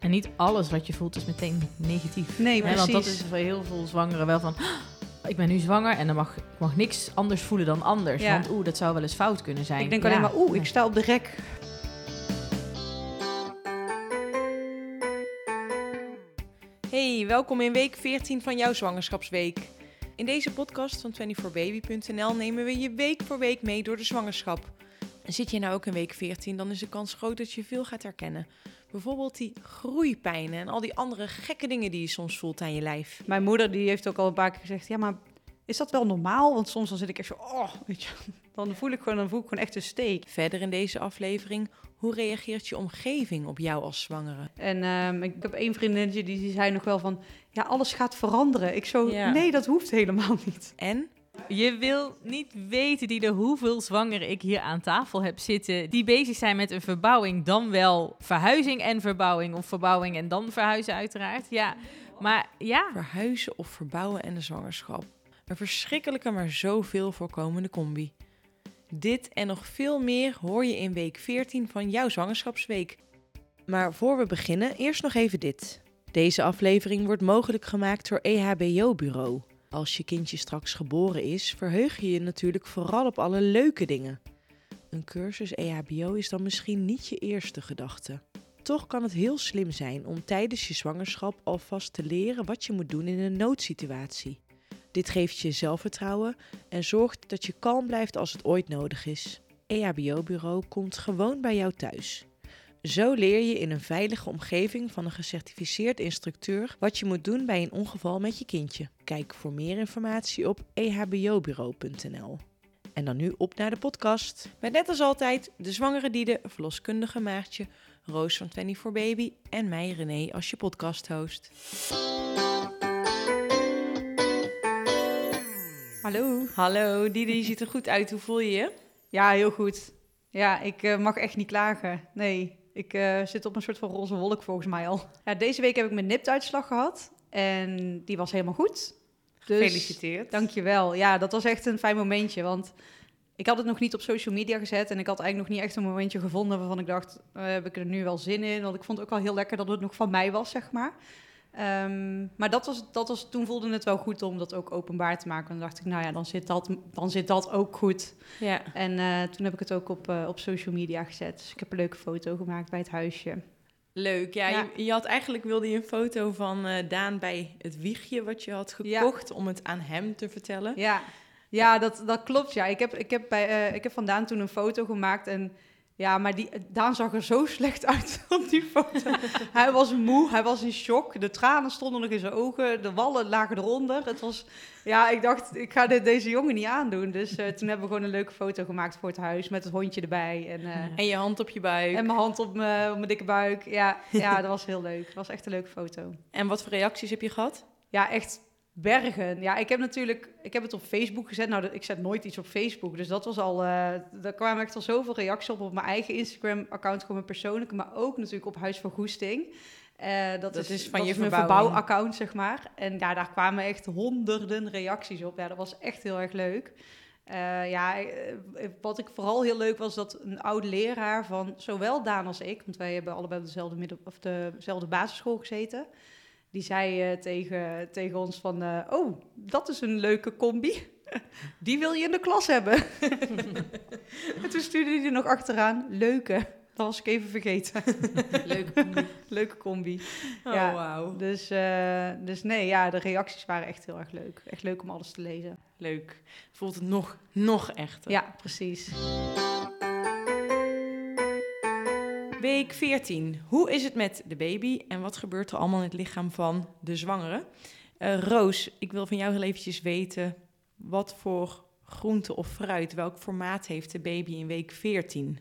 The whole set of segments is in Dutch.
En niet alles wat je voelt is meteen negatief. Nee, Hè, precies. want dat is voor heel veel zwangeren wel van... "Ah, Ik ben nu zwanger en dan mag ik mag niks anders voelen dan anders. Ja. Want oeh, dat zou wel eens fout kunnen zijn. Ik denk Ja. alleen maar, oeh, ik sta op de rek. Hey, welkom in week 14 van jouw zwangerschapsweek. In deze podcast van 24baby.nl nemen we je week voor week mee door de zwangerschap. En zit je nou ook in week 14, dan is de kans groot dat je veel gaat herkennen. Bijvoorbeeld die groeipijnen en al die andere gekke dingen die je soms voelt aan je lijf. Mijn moeder die heeft ook al een paar keer gezegd, ja, maar is dat wel normaal? Want soms dan zit ik echt zo, oh, weet je, dan voel ik gewoon, dan voel ik gewoon echt een steek. Verder in deze aflevering, hoe reageert je omgeving op jou als zwangere? En ehm, ik heb één vriendinnetje die, die zei nog wel van, ja, alles gaat veranderen. Ik zo, Ja. nee, dat hoeft helemaal niet. En Je wil niet weten, die de hoeveel zwangeren ik hier aan tafel heb zitten. Die bezig zijn met een verbouwing, dan wel verhuizing en verbouwing. Of verbouwing en dan verhuizen uiteraard. Ja, maar ja. verhuizen of verbouwen en de zwangerschap. Een verschrikkelijke, maar zoveel voorkomende combi. Dit en nog veel meer hoor je in week 14 van jouw zwangerschapsweek. Maar voor we beginnen, eerst nog even dit. Deze aflevering wordt mogelijk gemaakt door EHBO Bureau. Als je kindje straks geboren is, verheug je je natuurlijk vooral op alle leuke dingen. Een cursus EHBO is dan misschien niet je eerste gedachte. Toch kan het heel slim zijn om tijdens je zwangerschap alvast te leren wat je moet doen in een noodsituatie. Dit geeft je zelfvertrouwen en zorgt dat je kalm blijft als het ooit nodig is. EHBO-bureau komt gewoon bij jou thuis. Zo leer je in een veilige omgeving van een gecertificeerd instructeur wat je moet doen bij een ongeval met je kindje. Kijk voor meer informatie op ehbobureau.nl. En dan nu op naar de podcast. Met net als altijd de zwangere Diede, verloskundige Maartje, Roos van 24 Baby en mij René als je podcast-host. Hallo. Hallo, Diede, je ziet er goed uit. Hoe voel je je? Ja, heel goed. Ja, ik eh, mag echt niet klagen. Nee, ik eh, zit op een soort van roze wolk volgens mij al. Ja, deze week heb ik mijn NIPT-uitslag gehad en die was helemaal goed. Dus, Gefeliciteerd. Dankjewel. Ja, dat was echt een fijn momentje, want ik had het nog niet op social media gezet en ik had eigenlijk nog niet echt een momentje gevonden waarvan ik dacht, eh, heb ik er nu wel zin in? Want ik vond het ook wel heel lekker dat het nog van mij was, zeg maar. Ehm, maar dat was, dat was, toen voelde het wel goed om dat ook openbaar te maken. En dan dacht ik, nou ja, dan zit dat, dan zit dat ook goed. Ja. En eh, toen heb ik het ook op, eh, op social media gezet. Dus ik heb een leuke foto gemaakt bij het huisje. Leuk. Ja, Ja. Je, je had eigenlijk wilde je een foto van eh, Daan bij het wiegje wat je had Ja. gekocht om het aan hem te vertellen. Ja, ja dat, dat klopt. Ja. Ik, heb, ik, heb bij, ik heb van Daan toen een foto gemaakt. En ja, maar die, Daan zag er zo slecht uit op die foto. hij was moe, hij was in shock. De tranen stonden nog in zijn ogen. De wallen lagen eronder. Het was, ja, ik dacht, ik ga dit, deze jongen niet aandoen. Dus eh, toen hebben we gewoon een leuke foto gemaakt voor het huis. Met het hondje erbij. En, eh, En je hand op je buik. en En, mijn hand op mijn, op mijn dikke buik. Ja, ja, dat was heel leuk. Dat was echt een leuke foto. wat voor reacties heb je gehad? Ja, echt bergen. Ja, ik heb natuurlijk, ik heb het op Facebook gezet. Nou, ik zet nooit iets op Facebook, dus dat was al, eh daar kwamen echt al zoveel reacties op op mijn eigen Instagram-account, gewoon mijn persoonlijke, maar ook natuurlijk op Huis van Goesting. Eh, dat, Dat is, is van dat je is mijn verbouwaccount, zeg maar. En ja, daar kwamen echt honderden reacties op. Ja, dat was echt heel erg leuk. Eh, ja, wat ik vooral heel leuk was dat een oude leraar van zowel Daan als ik, want wij hebben allebei op dezelfde, midden, of dezelfde basisschool gezeten, die zei eh, tegen, tegen ons van, eh, oh, dat is een leuke combi. Die wil je in de klas hebben. en toen stuurde hij er nog achteraan, leuke. Dat was ik even vergeten. Leuk. leuke combi. Oh, Ja. wauw. Dus, eh, dus nee, ja, de reacties waren echt heel erg leuk. Echt leuk om alles te lezen. Leuk. Voelt het nog, nog echter. Ja, precies. Week 14. Hoe is het met de baby en wat gebeurt er allemaal in het lichaam van de zwangere? Eh, Roos, ik wil van jou heel eventjes weten, wat voor groente of fruit, welk formaat heeft de baby in week 14?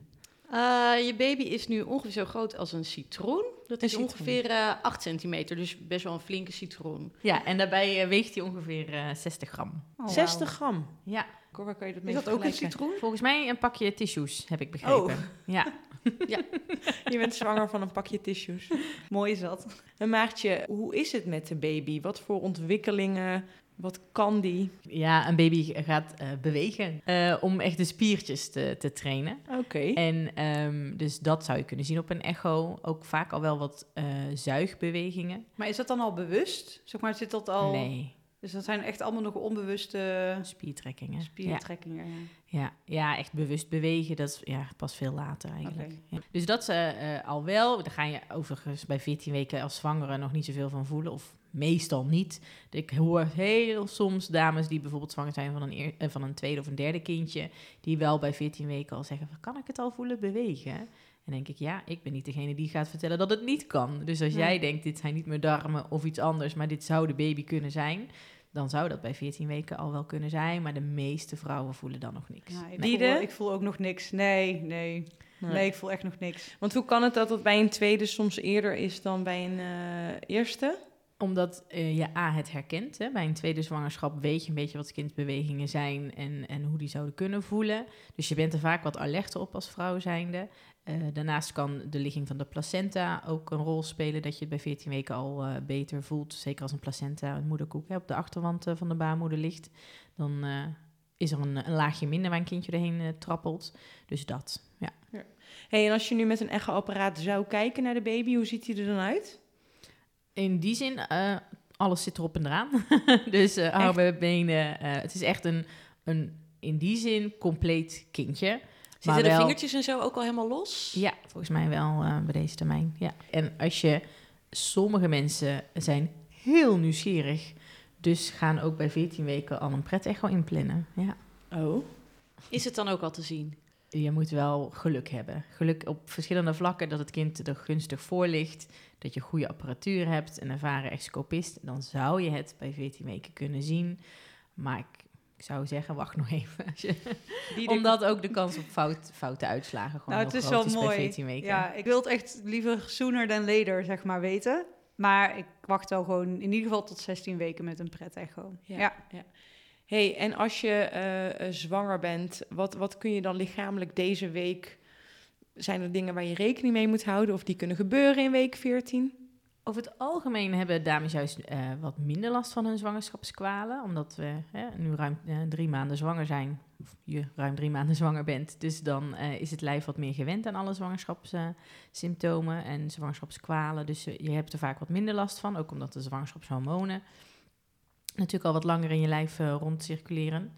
Eh, je baby is nu ongeveer zo groot als een citroen. Dat Een is citroen. ongeveer eh 8 centimeter, dus best wel een flinke citroen. Ja, en daarbij weegt hij ongeveer eh, 60 gram. Oh, 60 gram. Ja, Waar kan je dat mee Is dat ook een citroen? volgens mij een pakje tissues, heb ik begrepen. Oh. Ja. Je bent zwanger van een pakje tissues. Mooi is dat. En Maartje, hoe is het met de baby? Wat voor ontwikkelingen Wat kan die? Ja, een baby gaat eh, bewegen eh, om echt de spiertjes te, te trainen. Oké. En ehm, dus dat zou je kunnen zien op een echo. Ook vaak al wel wat eh, zuigbewegingen. Maar is dat dan al bewust? Zeg maar, zit dat al... Nee, Dus dat zijn echt allemaal nog onbewuste spiertrekkingen. Spiertrekkingen. Ja. Ja, ja, echt bewust bewegen, dat is ja, pas veel later eigenlijk. Ja. Dus dat eh, eh, al wel. Daar ga je overigens bij 14 weken als zwangere nog niet zoveel van voelen. Of meestal niet. Ik hoor heel soms dames die bijvoorbeeld zwanger zijn van een, eer- eh, van een tweede of een derde kindje. Die wel bij 14 weken al zeggen, van, kan ik het al voelen bewegen? En denk ik, ja, ik ben niet degene die gaat vertellen dat het niet kan. Dus als Nee. jij denkt, dit zijn niet meer darmen of iets anders, maar dit zou de baby kunnen zijn, dan zou dat bij 14 weken al wel kunnen zijn. Maar de meeste vrouwen voelen dan nog niks. Ja, ik, Nee. voel, ik voel ook nog niks. Nee, nee. Nee, ik voel echt nog niks. Want hoe kan het dat het bij een tweede soms eerder is dan bij een eh, eerste? Omdat eh, je A, het herkent. Hè? Bij een tweede zwangerschap weet je een beetje wat kindsbewegingen zijn en, en hoe die zouden kunnen voelen. Dus je bent er vaak wat alerter op als vrouw zijnde. Eh, daarnaast kan de ligging van de placenta ook een rol spelen, dat je het bij 14 weken al eh, beter voelt. Zeker als een placenta, een moederkoek, hè, op de achterwand van de baarmoeder ligt. Dan is er een, een laagje minder waar een kindje erheen trappelt. Dus dat, ja. hey, en als je nu met een echo-apparaat zou kijken naar de baby, hoe ziet hij er dan uit? In die zin, eh, alles zit erop en eraan. dus eh armen, benen. eh, het is echt een, een, in die zin, compleet kindje. Zitten de wel- vingertjes en zo ook al helemaal los? Ja, volgens mij wel bij deze termijn. Ja. En als je, sommige mensen zijn heel nieuwsgierig. Dus gaan ook bij 14 weken al een pret-echo inplannen. Ja. Oh. Is het dan ook al te zien? Je moet wel geluk hebben. Geluk op verschillende vlakken dat het kind er gunstig voor ligt. Dat je goede apparatuur hebt, een ervaren excopist. Dan zou je het bij 14 weken kunnen zien. Maar ik, ik zou zeggen, wacht nog even. Die Omdat ook de kans op fout, foute uitslagen gewoon Nou, het is groot wel is mooi. bij 14 weken. Ja, ik wil het echt liever sooner dan later, zeg maar, weten. Maar ik wacht wel gewoon in ieder geval tot 16 weken met een pret-echo. Ja. Ja. Hey, en als je eh, eh, zwanger bent, wat, wat kun je dan lichamelijk deze week... Zijn er dingen waar je rekening mee moet houden of die kunnen gebeuren in week 14? Over het algemeen hebben dames juist eh, wat minder last van hun zwangerschapskwalen. Omdat we nu ruim drie maanden zwanger zijn. Of je ruim drie maanden zwanger bent. Dus dan is het lijf wat meer gewend aan alle zwangerschapssymptomen en zwangerschapskwalen. Dus je hebt er vaak wat minder last van. Ook omdat de zwangerschapshormonen natuurlijk al wat langer in je lijf eh, rondcirculeren.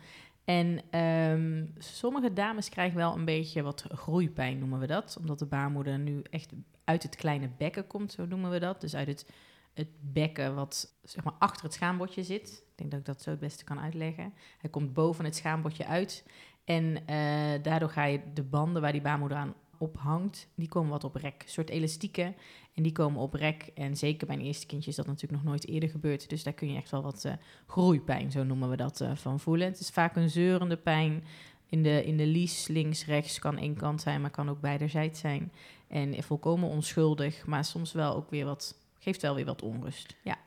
En ehm, sommige dames krijgen wel een beetje wat groeipijn, noemen we dat. Omdat de baarmoeder nu echt uit het kleine bekken komt, zo noemen we dat. Dus uit het, het bekken wat zeg maar achter het schaambodje zit. Ik denk dat ik dat zo het beste kan uitleggen. Hij komt boven het schaambodje uit. En eh, daardoor ga je de banden waar die baarmoeder aan ophangt, die komen wat op rek. Een soort elastieken. En die komen op rek. En zeker bij een eerste kindje is dat natuurlijk nog nooit eerder gebeurd. Dus daar kun je echt wel wat eh, groeipijn, zo noemen we dat, eh, van voelen. Het is vaak een zeurende pijn. In de, in de lies, links, rechts, kan één kant zijn, maar kan ook beiderzijds zijn. En volkomen onschuldig, maar soms wel ook weer wat, geeft wel weer wat onrust. Ja.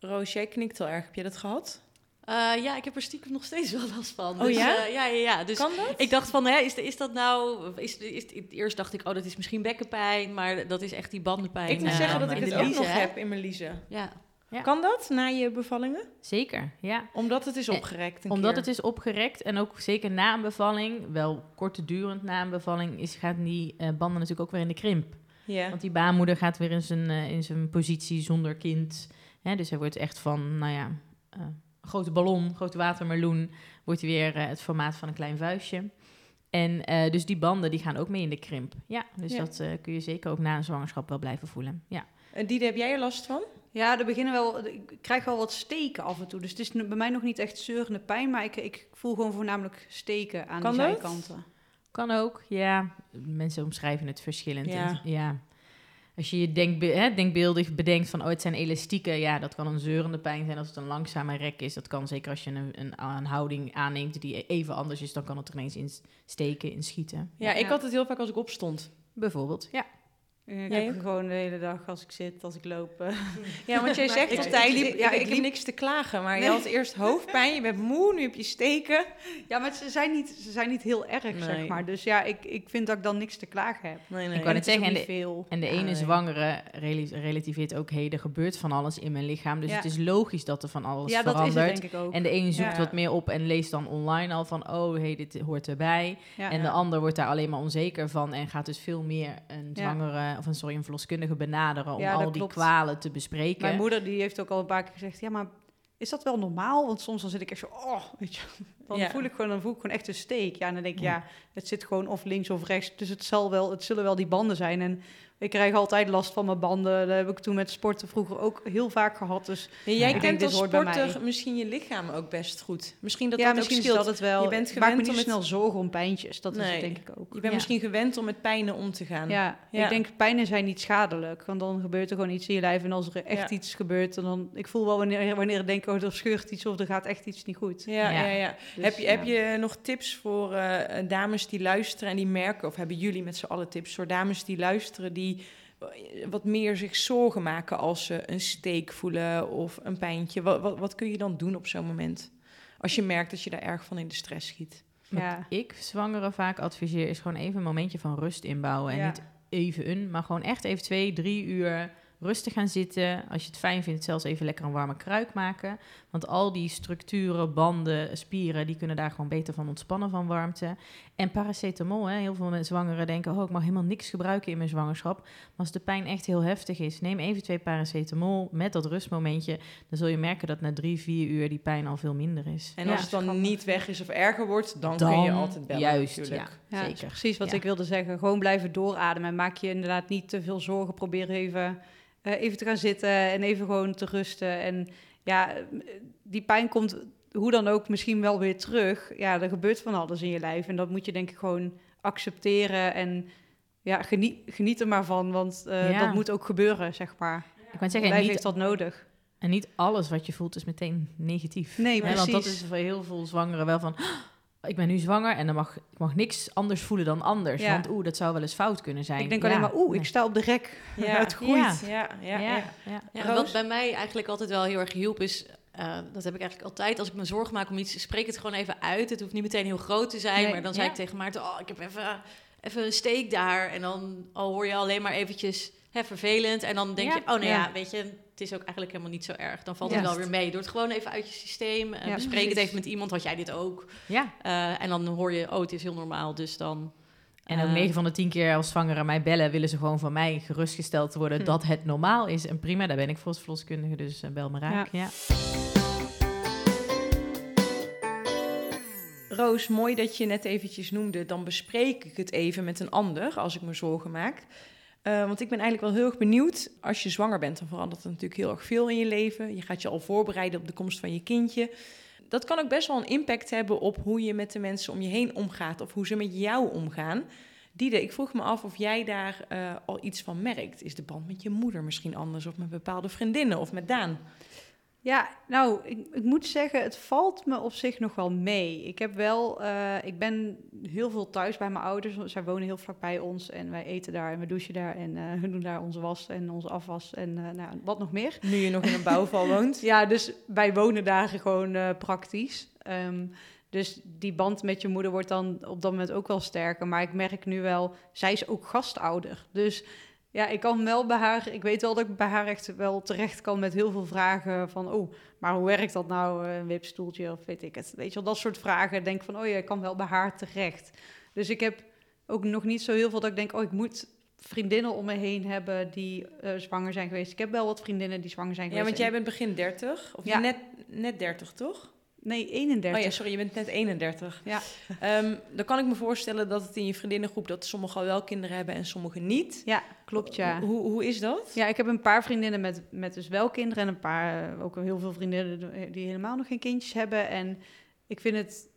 Roos, jij knikt al erg. Heb je dat gehad? Eh, ja, ik heb er stiekem nog steeds wel last van. Oh dus, ja? eh, ja, ja, ja. Dus kan dat? ik dacht van, hè, is, is dat nou... Is, is, eerst dacht ik, oh, dat is misschien bekkenpijn, maar dat is echt die bandenpijn. ik moet eh, zeggen dat ik het ook nog hè? heb in mijn liezen. Ja. Ja. Kan dat na je bevallingen? Zeker, ja. Omdat het is opgerekt een Omdat keer. het is opgerekt en ook zeker na een bevalling, wel kortdurend na een bevalling, is, gaat die eh, banden natuurlijk ook weer in de krimp. Ja. Want die baarmoeder gaat weer in zijn, eh, in zijn positie zonder kind. Hè, dus hij wordt echt van, nou ja, eh, grote ballon, grote watermeloen, wordt weer eh, het formaat van een klein vuistje. En eh, dus die banden die gaan ook mee in de krimp. Ja, dus Ja. dat eh, kun je zeker ook na een zwangerschap wel blijven voelen. Ja. En Diede, heb jij er last van? Ja, er beginnen wel, ik krijg wel wat steken af en toe. Dus het is bij mij nog niet echt zeurende pijn, maar ik, ik voel gewoon voornamelijk steken aan Kan de dat? zijkanten. Kan ook, ja. Mensen omschrijven het verschillend. Ja. En, ja. Als je je denkbe hè, denkbeeldig bedenkt van, oh, het zijn elastieken. Ja, dat kan een zeurende pijn zijn als het een langzame rek is. Dat kan zeker als je een, een, een houding aanneemt die even anders is. Dan kan het er ineens in steken, in schieten. Ja, ik Ja. had het heel vaak als ik opstond. Bijvoorbeeld, ja. Ik Jij heb ook? gewoon de hele dag als ik zit, als ik loop. eh, Ja, want jij zegt altijd, ik liep- ik, ja, ik, ik heb niks te klagen. Maar je had eerst hoofdpijn, je bent moe, nu heb je steken. Ja, maar ze zijn niet, ze zijn niet heel erg, Nee. zeg maar. Dus ja, ik, ik vind dat ik dan niks te klagen heb. Nee, Ik net het zeggen, en de- veel. En de Ja, ene nee. zwangere rela- relativeert ook, hé, er gebeurt van alles in mijn lichaam. Dus Ja. het is logisch dat er van alles Ja, dat is verandert. het denk ik ook. En de ene zoekt Ja. wat meer op en leest dan online al van, oh, hé, dit hoort erbij. ja. En de ander wordt daar alleen maar onzeker van en gaat dus veel meer een Ja. zwangere, of een, sorry, een verloskundige benaderen om Ja, al die klopt. kwalen te bespreken. Mijn moeder die heeft ook al een paar keer gezegd, ja, maar is dat wel normaal? Want soms dan zit ik echt zo, oh, weet je. Dan Ja. voel ik gewoon, dan voel ik gewoon echt een steek. Ja, en dan denk ik, Ja. ja, het zit gewoon of links of rechts. Dus het zal wel, het zullen wel die banden zijn. En ik krijg altijd last van mijn banden. Dat heb ik toen met sporten vroeger ook heel vaak gehad. Dus Ja, jij Ik kent denk, als sporter misschien je lichaam ook best goed. Misschien dat ja, dat misschien ook is scheelt. dat het wel. Je bent Ik maak me gewend niet om het- snel zorgen om pijntjes. Dat is het denk ik ook. Je bent Ja. misschien gewend om met pijnen om te gaan. Ja, Ja. ik denk pijnen zijn niet schadelijk. Want dan gebeurt er gewoon iets in je lijf. En als er echt Ja. iets gebeurt, dan... Ik voel wel wanneer, wanneer ik denk, oh, er scheurt iets of er gaat echt iets niet goed. Ja, ja. Ja. ja, Dus, heb, je, ja. heb je nog tips voor eh, dames die luisteren en die merken, of hebben jullie met z'n allen tips voor dames die luisteren, die eh, wat meer zich zorgen maken als ze een steek voelen of een pijntje? Wat, wat, wat kun je dan doen op zo'n moment? Als je merkt dat je daar erg van in de stress schiet. Wat Ja. ik zwangeren vaak adviseer is gewoon even een momentje van rust inbouwen. En Ja. niet even een, maar gewoon echt even twee, drie uur rustig gaan zitten. Als je het fijn vindt, zelfs even lekker een warme kruik maken. Want al die structuren, banden, spieren, die kunnen daar gewoon beter van ontspannen van warmte. En paracetamol, hè. heel veel mensen zwangeren denken, oh, ik mag helemaal niks gebruiken in mijn zwangerschap. Maar als de pijn echt heel heftig is, neem even twee paracetamol met dat rustmomentje. Dan zul je merken dat na drie, vier uur die pijn al veel minder is. En Ja. als het dan grappig. niet weg is of erger wordt, dan, Dan kun je altijd bellen juist, natuurlijk. ja. Ja, Zeker. is precies wat Ja. ik wilde zeggen. Gewoon blijven doorademen. En maak je inderdaad niet te veel zorgen. Probeer even, eh, even te gaan zitten en even gewoon te rusten. En ja, die pijn komt hoe dan ook misschien wel weer terug. Ja, er gebeurt van alles in je lijf. En dat moet je denk ik gewoon accepteren. En ja, geniet, geniet er maar van. Want eh, Ja. dat moet ook gebeuren, zeg maar. Ik kan zeggen, lijf niet heeft dat nodig. En niet alles wat je voelt is meteen negatief. Nee, Hè, Want dat precies. is voor heel veel zwangeren wel van... "Ah, Ik ben nu zwanger en dan mag ik mag niks anders voelen dan anders. Ja. Want oeh, dat zou wel eens fout kunnen zijn. Ik denk Ja, alleen maar, oeh, ik sta op de rek. Ja, het groeit. Ja, ja, ja. Ja, ja. Ja, Roos? wat bij mij eigenlijk altijd wel heel erg hielp is... eh, dat heb ik eigenlijk altijd. Als ik me zorgen maak om iets, spreek het gewoon even uit. Het hoeft niet meteen heel groot te zijn. Nee, maar dan zei ik tegen Maarten... Oh, ik heb even, even een steek daar. En dan al hoor je alleen maar eventjes hè, vervelend. En dan denk Ja. je... Oh, nou ja. Ja. weet je... Het is ook eigenlijk helemaal niet zo erg. Dan valt Ja. het wel weer mee. Doe het gewoon even uit je systeem. Ja, bespreek het even met iemand. Had jij dit ook? Ja. Eh, en dan hoor je... Oh, het is heel normaal. Dus dan... En ook eh, 9 van de 10 keer als zwangeren mij bellen... willen ze gewoon van mij gerustgesteld worden Hm. dat het normaal is. En prima, daar ben ik voor als verloskundige, dus bel me raak. Ja. Roos, mooi dat je net eventjes noemde, dan bespreek ik het even met een ander als ik me zorgen maak. Eh, want ik ben eigenlijk wel heel erg benieuwd, als je zwanger bent, dan verandert er natuurlijk heel erg veel in je leven. Je gaat je al voorbereiden op de komst van je kindje. Dat kan ook best wel een impact hebben op hoe je met de mensen om je heen omgaat of hoe ze met jou omgaan. Diede, ik vroeg me af of jij daar eh, al iets van merkt. Is de band met je moeder misschien anders of met bepaalde vriendinnen of met Daan? Ja, nou, ik, ik moet zeggen, het valt me op zich nog wel mee. Ik heb wel, eh, ik ben heel veel thuis bij mijn ouders. Zij wonen heel vlak bij ons en wij eten daar en we douchen daar en eh we doen daar onze was en onze afwas en eh, nou, wat nog meer. Nu je nog in een bouwval woont. Ja, dus wij wonen daar gewoon eh, praktisch. Ehm, dus die band met je moeder wordt dan op dat moment ook wel sterker. Maar ik merk nu wel, zij is ook gastouder. Dus ja, ik kan wel bij haar, ik weet wel dat ik bij haar echt wel terecht kan met heel veel vragen van, oh, maar hoe werkt dat nou, een wipstoeltje of weet ik het. Weet je wel, dat soort vragen. Denk van, oh ja, ik kan wel bij haar terecht. Dus ik heb ook nog niet zo heel veel dat ik denk, oh, ik moet vriendinnen om me heen hebben die eh, zwanger zijn geweest. Ik heb wel wat vriendinnen die zwanger zijn Ja, geweest. want jij bent begin 30. Of Ja. net, net 30, toch? Nee, 31. Oh ja, sorry, je bent net 31. Ja. Ehm, dan kan ik me voorstellen dat het in je vriendinnengroep... dat sommigen al wel kinderen hebben en sommigen niet. Ja, klopt ja. Hoe, hoe is dat? Ja, ik heb een paar vriendinnen met, met dus wel kinderen en een paar, eh, ook heel veel vriendinnen die helemaal nog geen kindjes hebben. En ik vind het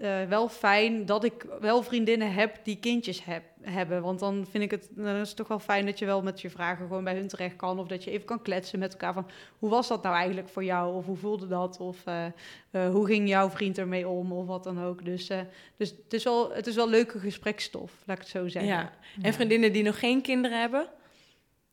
eh, wel fijn dat ik wel vriendinnen heb die kindjes heb, hebben. Want dan vind ik het, dan is het toch wel fijn dat je wel met je vragen gewoon bij hun terecht kan. Of dat je even kan kletsen met elkaar van, hoe was dat nou eigenlijk voor jou? Of hoe voelde dat? Of eh, eh, hoe ging jouw vriend ermee om? Of wat dan ook. Dus, dus het, is wel, het is wel leuke gesprekstof, laat ik het zo zeggen. Ja. En vriendinnen die nog geen kinderen hebben?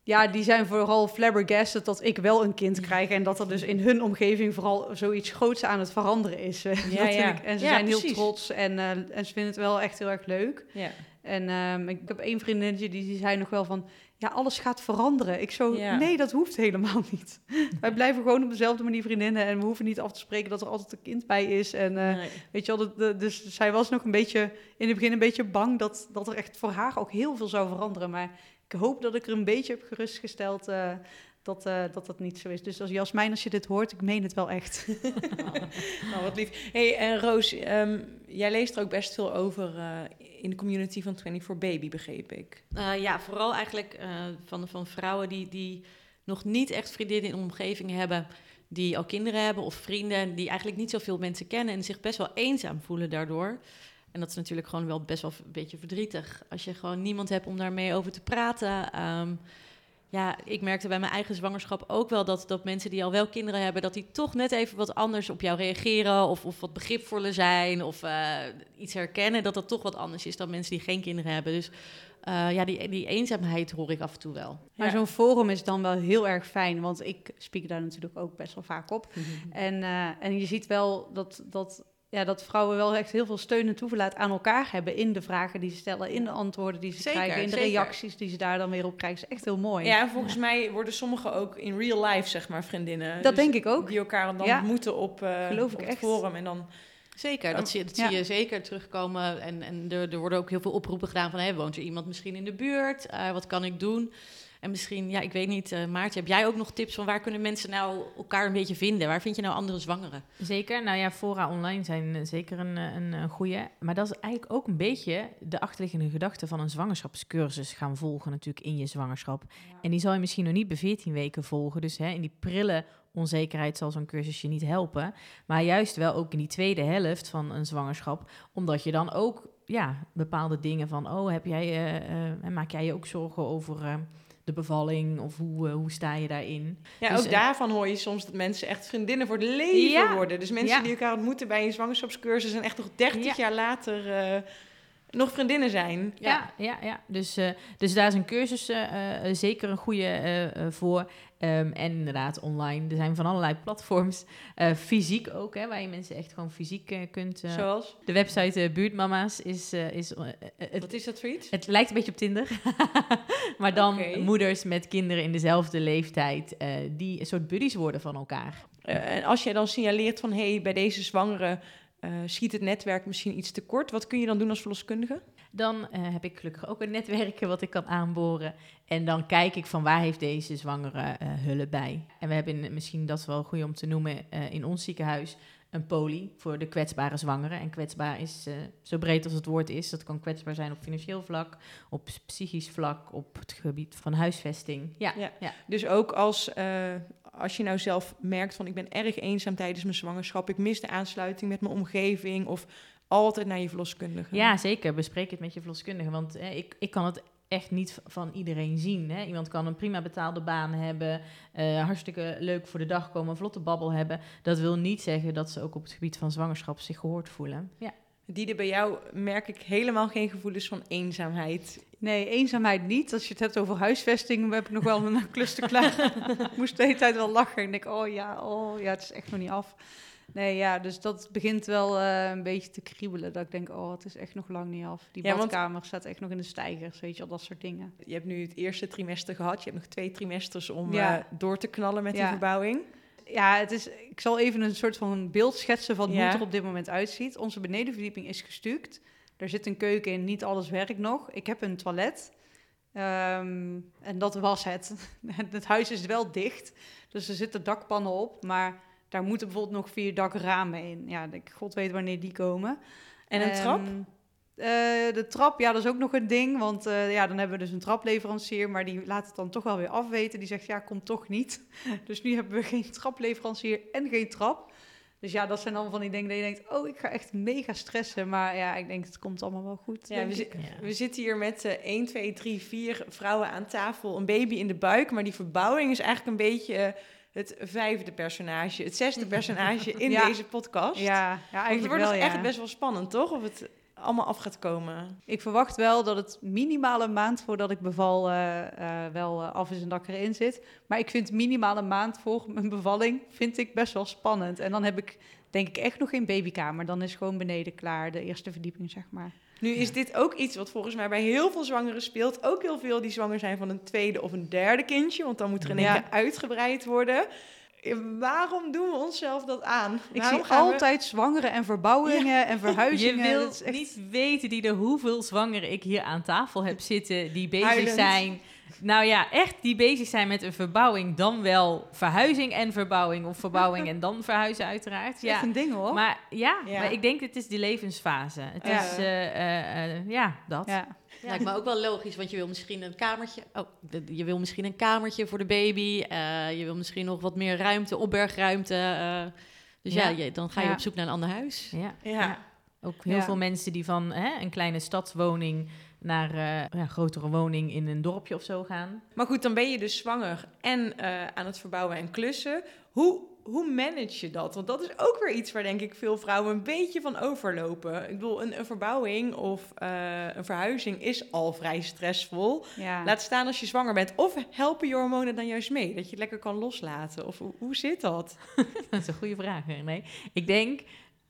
Ja, die zijn vooral flabbergasted dat ik wel een kind krijg. En dat er dus in hun omgeving vooral zoiets groots aan het veranderen is. Ja, natuurlijk. ja. En ze Ja, zijn heel trots en, eh, en ze vinden het wel echt heel erg leuk. Ja. En ehm, ik heb één vriendinnetje die, die zei nog wel van... Ja, alles gaat veranderen. Ik zo, nee, dat hoeft helemaal niet. Wij blijven gewoon op dezelfde manier vriendinnen... en we hoeven niet af te spreken dat er altijd een kind bij is. En eh, Nee. weet je wel, dat- dat- dus zij was nog een beetje... in het begin een beetje bang dat, dat er echt voor haar ook heel veel zou veranderen. Maar ik hoop dat ik er een beetje heb gerustgesteld... eh, dat, eh, dat dat niet zo is. Dus als Jasmijn, als je dit hoort, ik meen het wel echt. Nou, wat lief. hey, en Roos, ehm, jij leest er ook best veel over eh, in de community van 24 Baby, begreep ik. Eh, ja, vooral eigenlijk eh, van, van vrouwen die, die nog niet echt vriendinnen in de omgeving hebben, die al kinderen hebben of vrienden, die eigenlijk niet zoveel mensen kennen en zich best wel eenzaam voelen daardoor. En dat is natuurlijk gewoon wel best wel een beetje verdrietig. Als je gewoon niemand hebt om daarmee over te praten. Ehm, ja, ik merkte bij mijn eigen zwangerschap ook wel dat, dat mensen die al wel kinderen hebben, dat die toch net even wat anders op jou reageren. Of, of wat begripvoller zijn. Of eh, iets herkennen. Dat dat toch wat anders is dan mensen die geen kinderen hebben. Dus eh, ja, die, die eenzaamheid hoor ik af en toe wel. Maar Ja. zo'n forum is dan wel heel erg fijn, want ik spreek daar natuurlijk ook best wel vaak op. En, eh, en je ziet wel dat, dat, ja, dat vrouwen wel echt heel veel steun en toeverlaat aan elkaar hebben in de vragen die ze stellen, in de antwoorden die ze Zeker, krijgen, in de zeker. reacties die ze daar dan weer op krijgen. Dat is echt heel mooi. Ja, en volgens mij worden sommigen ook in real life, zeg maar, vriendinnen. Dat Dus denk ik ook. Die elkaar dan Ja. ontmoeten op, eh Geloof ik op het echt. forum. En dan, Zeker, dat, zie, dat Ja. zie je zeker terugkomen. En, en er, er worden ook heel veel oproepen gedaan van... Hey, woont er iemand misschien in de buurt? Eh, wat kan ik doen? En misschien, ja, ik weet niet, eh Maartje, heb jij ook nog tips van... waar kunnen mensen nou elkaar een beetje vinden? Waar vind je nou andere zwangeren? Zeker. Nou ja, fora online zijn eh, zeker een, eh, een, een goede. Maar dat is eigenlijk ook een beetje de achterliggende gedachte van een zwangerschapscursus gaan volgen natuurlijk in je zwangerschap. En die zal je misschien nog niet bij 14 weken volgen. Dus hè, in die prille onzekerheid zal zo'n cursus je niet helpen. Maar juist wel ook in die tweede helft van een zwangerschap. Omdat je dan ook ja, bepaalde dingen van... oh, heb jij, eh, maak jij je ook zorgen over... de bevalling of hoe, eh, hoe sta je daarin? ja, Dus, ook daarvan hoor je soms dat mensen echt vriendinnen voor het leven Ja. worden. Dus mensen Ja. die elkaar ontmoeten bij een zwangerschapscursus... en echt nog 30 Ja. jaar later eh, nog vriendinnen zijn. Ja, ja, ja. Dus, eh, dus daar is een cursus zeker een goede voor. Ehm, en inderdaad, online. Er zijn van allerlei platforms. Eh, fysiek ook, hè, waar je mensen echt gewoon fysiek eh, kunt. eh, Zoals? De website Buurtmama's is. is Wat is dat voor iets? het lijkt een beetje op Tinder. maar dan moeders met kinderen in dezelfde leeftijd. die een soort buddies worden van elkaar. En als jij dan signaleert van... hé, hey, bij deze zwangere schiet het netwerk misschien iets te kort... wat kun je dan doen als verloskundige? Dan eh, heb ik gelukkig ook een netwerk wat ik kan aanboren. En dan kijk ik van waar heeft deze zwangere eh hulp bij. En we hebben misschien, dat is wel goed om te noemen, eh, in ons ziekenhuis een poli voor de kwetsbare zwangeren. En kwetsbaar is zo breed als het woord is. Dat kan kwetsbaar zijn op financieel vlak, op psychisch vlak, op het gebied van huisvesting. Ja, Ja. ja. Dus ook als, als je nou zelf merkt van... ik ben erg eenzaam tijdens mijn zwangerschap... ik mis de aansluiting met mijn omgeving... of altijd naar je verloskundige. Ja, zeker. Bespreek het met je verloskundige. Want eh, ik, ik kan het echt niet van iedereen zien. Hè. Iemand kan een prima betaalde baan hebben, eh, hartstikke leuk voor de dag komen, een vlotte babbel hebben. Dat wil niet zeggen dat ze ook op het gebied van zwangerschap zich gehoord voelen. Ja. Die er bij jou merk ik helemaal geen gevoelens van eenzaamheid. Nee, eenzaamheid niet. Als je het hebt over huisvesting, heb ik nog wel een klus te klaar. ik moest de hele tijd wel lachen. En ik denk, oh ja, oh ja, het is echt nog niet af. Nee, ja, dus dat begint wel eh, een beetje te kriebelen. Dat ik denk, oh, het is echt nog lang niet af. Die Ja, want- badkamer staat echt nog in de stijgers, weet je al, dat soort dingen. Je hebt nu het eerste trimester gehad. Je hebt nog twee trimesters om Ja. eh, door te knallen met die verbouwing. Ja, het is, ik zal even een soort van beeld schetsen van hoe het er op dit moment uitziet. Onze benedenverdieping is gestuukt. Er zit een keuken in, niet alles werkt nog. Ik heb een toilet. Ehm, en dat was het. het huis is wel dicht, dus er zitten dakpannen op. Maar daar moeten bijvoorbeeld nog vier dakramen in. Ja, ik, god weet wanneer die komen. En een Ehm, trap? eh, de trap, ja, dat is ook nog een ding. Want eh, ja, dan hebben we dus een trapleverancier, maar die laat het dan toch wel weer afweten. Die zegt, ja, komt toch niet. Dus nu hebben we geen trapleverancier en geen trap. Dus ja, dat zijn dan van die dingen dat je denkt, oh, ik ga echt mega stressen. Maar ja, ik denk, het komt allemaal wel goed. Ja, we, zi- ik. Ja. we zitten hier met eh 1, 2, 3, 4 vrouwen aan tafel. Een baby in de buik. Maar die verbouwing is eigenlijk een beetje eh, het vijfde personage. Het zesde personage in Ja. deze podcast. ja, ja, Want het eigenlijk wordt wel, dus echt best wel spannend, toch? Of het, allemaal af gaat komen? Ik verwacht wel dat het minimaal een maand voordat ik beval eh, eh, wel eh, af is en dat ik erin zit. Maar ik vind minimaal een maand voor mijn bevalling vind ik best wel spannend. En dan heb ik denk ik echt nog geen babykamer. Dan is gewoon beneden klaar, de eerste verdieping zeg maar. Nu is dit ook iets wat volgens mij bij heel veel zwangeren speelt. Ook heel veel die zwanger zijn van een tweede of een derde kindje. Want dan moet er in één Ja. keer uitgebreid worden. Waarom doen we onszelf dat aan? Ik Waarom zie gaan we- altijd zwangeren en verbouwingen en Je verhuizingen. wil Dat is echt- niet weten die de hoeveel zwangeren ik hier aan tafel heb zitten die bezig Huilend. zijn. Nou ja, echt die bezig zijn met een verbouwing, dan wel verhuizing en verbouwing of verbouwing en dan verhuizen uiteraard. Is echt Ja. een ding hoor. Maar ja, Ja. maar ik denk het is die levensfase. Het Ja. is eh, eh, eh, ja dat. ja. Lijkt me ook wel logisch, want je wil misschien een kamertje. Oh, je wil misschien een kamertje voor de baby. eh, je wil misschien nog wat meer ruimte, opbergruimte. eh. dus ja, Ja. je- dan ga je Ja. op zoek naar een ander huis. Ja. Ja. Ook heel Ja. veel mensen die van hè, een kleine stadswoning naar eh, een grotere woning in een dorpje of zo gaan. Maar goed, dan ben je dus zwanger en eh, aan het verbouwen en klussen. Hoe, hoe manage je dat? Want dat is ook weer iets waar denk ik veel vrouwen een beetje van overlopen. Ik bedoel, een, een verbouwing of eh, een verhuizing is al vrij stressvol. Ja. Laat staan als je zwanger bent. Of helpen je hormonen dan juist mee? Dat je het lekker kan loslaten? Of hoe, hoe zit dat? Dat is een goede vraag. Nee, ik denk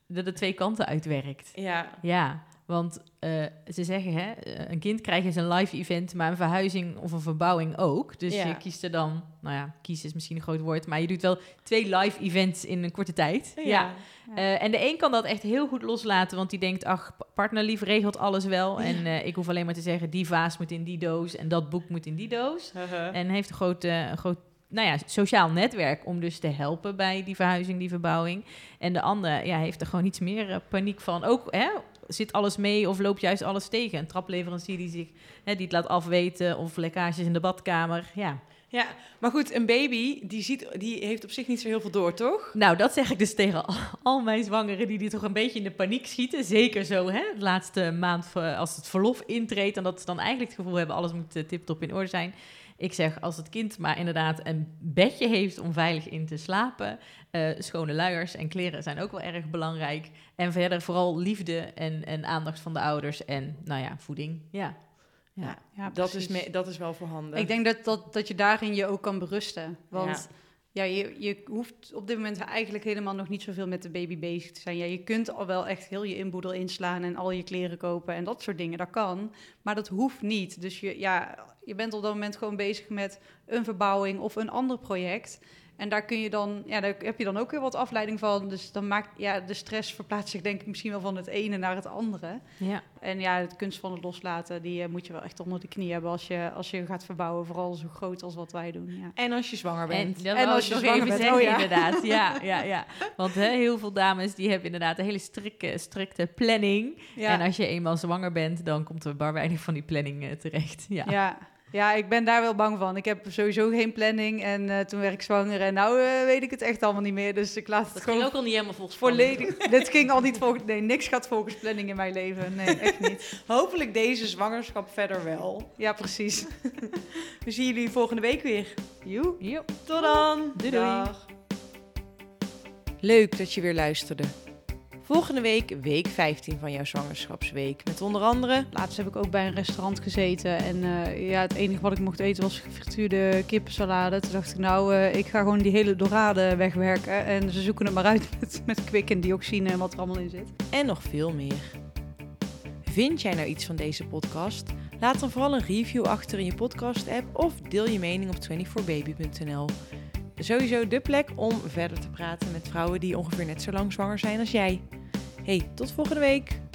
dat het twee kanten uitwerkt. Ja, Ja, want eh, ze zeggen, hè, eh, een kind krijgen is een live event, maar een verhuizing of een verbouwing ook. Dus Ja. je kiest er dan, nou ja, kiezen is misschien een groot woord, maar je doet wel twee live events in een korte tijd. Ja. Eh, en de een kan dat echt heel goed loslaten, want die denkt, ach, pa- partnerlief regelt alles wel. En ik hoef alleen maar te zeggen, die vaas moet in die doos en dat boek moet in die doos. En heeft een groot, een groot nou ja, sociaal netwerk om dus te helpen bij die verhuizing, die verbouwing. En de ander ja, heeft er gewoon iets meer paniek van. Ook hè, zit alles mee of loopt juist alles tegen? Een trapleverancier die, zich, hè, die het laat afweten of lekkages in de badkamer. Ja. Ja, maar goed, een baby die, ziet, die heeft op zich niet zo heel veel door, toch? Nou, dat zeg ik dus tegen al, mijn zwangeren die, die toch een beetje in de paniek schieten. Zeker zo, hè, de laatste maand voor- als het verlof intreedt. En dat ze dan eigenlijk het gevoel hebben, alles moet eh, tip-top in orde zijn. Ik zeg, als het kind maar inderdaad een bedje heeft om veilig in te slapen. eh, schone luiers en kleren zijn ook wel erg belangrijk. En verder vooral liefde en, en aandacht van de ouders. En nou ja, voeding. Ja. Ja. Ja, Dat is, me, dat is wel voorhanden. Ik denk dat, dat, dat je daarin je ook kan berusten. Want ja. je, je hoeft op dit moment eigenlijk helemaal nog niet zoveel met de baby bezig te zijn. Ja, je kunt al wel echt heel je inboedel inslaan en al je kleren kopen en dat soort dingen. Dat kan, maar dat hoeft niet. Dus je, ja, je bent op dat moment gewoon bezig met een verbouwing of een ander project. En daar kun je dan, ja, daar heb je dan ook weer wat afleiding van. Dus dan maakt, ja, de stress verplaatst zich denk ik misschien wel van het ene naar het andere. ja. En ja, het kunst van het loslaten, die eh, moet je wel echt onder de knie hebben als je, als je gaat verbouwen. Vooral zo groot als wat wij doen. Ja. En als je zwanger bent. En, als je zwanger even bent, zeggen, oh ja. inderdaad. Ja, ja, ja. Want hè, heel veel dames die hebben inderdaad een hele strikte, strikte planning. Ja. En als je eenmaal zwanger bent, dan komt er bar weinig van die planning eh, terecht. Ja. Ja. Ja, ik ben daar wel bang van. Ik heb sowieso geen planning en eh, toen werd ik zwanger en nou eh, weet ik het echt allemaal niet meer. Dus ik laat het Dat gewoon ging ook al niet helemaal volgens plan. volledig. Dit ging al niet volgens. Nee, niks gaat volgens planning in mijn leven. Nee, echt niet. Hopelijk deze zwangerschap verder wel. Ja, precies. We zien jullie volgende week weer. Joe. Jo. Tot dan. Doei, doei. Dag. Leuk dat je weer luisterde. Volgende week week 15 van jouw zwangerschapsweek. Met onder andere... Laatst heb ik ook bij een restaurant gezeten en eh, ja, het enige wat ik mocht eten was gefrituurde kippensalade. Toen dacht ik, nou, eh, ik ga gewoon die hele dorade wegwerken en ze zoeken het maar uit met, met kwik en dioxine en wat er allemaal in zit. En nog veel meer. Vind jij nou iets van deze podcast? Laat dan vooral een review achter in je podcast-app of deel je mening op 24baby.nl. Sowieso de plek om verder te praten met vrouwen die ongeveer net zo lang zwanger zijn als jij. Hey, tot volgende week!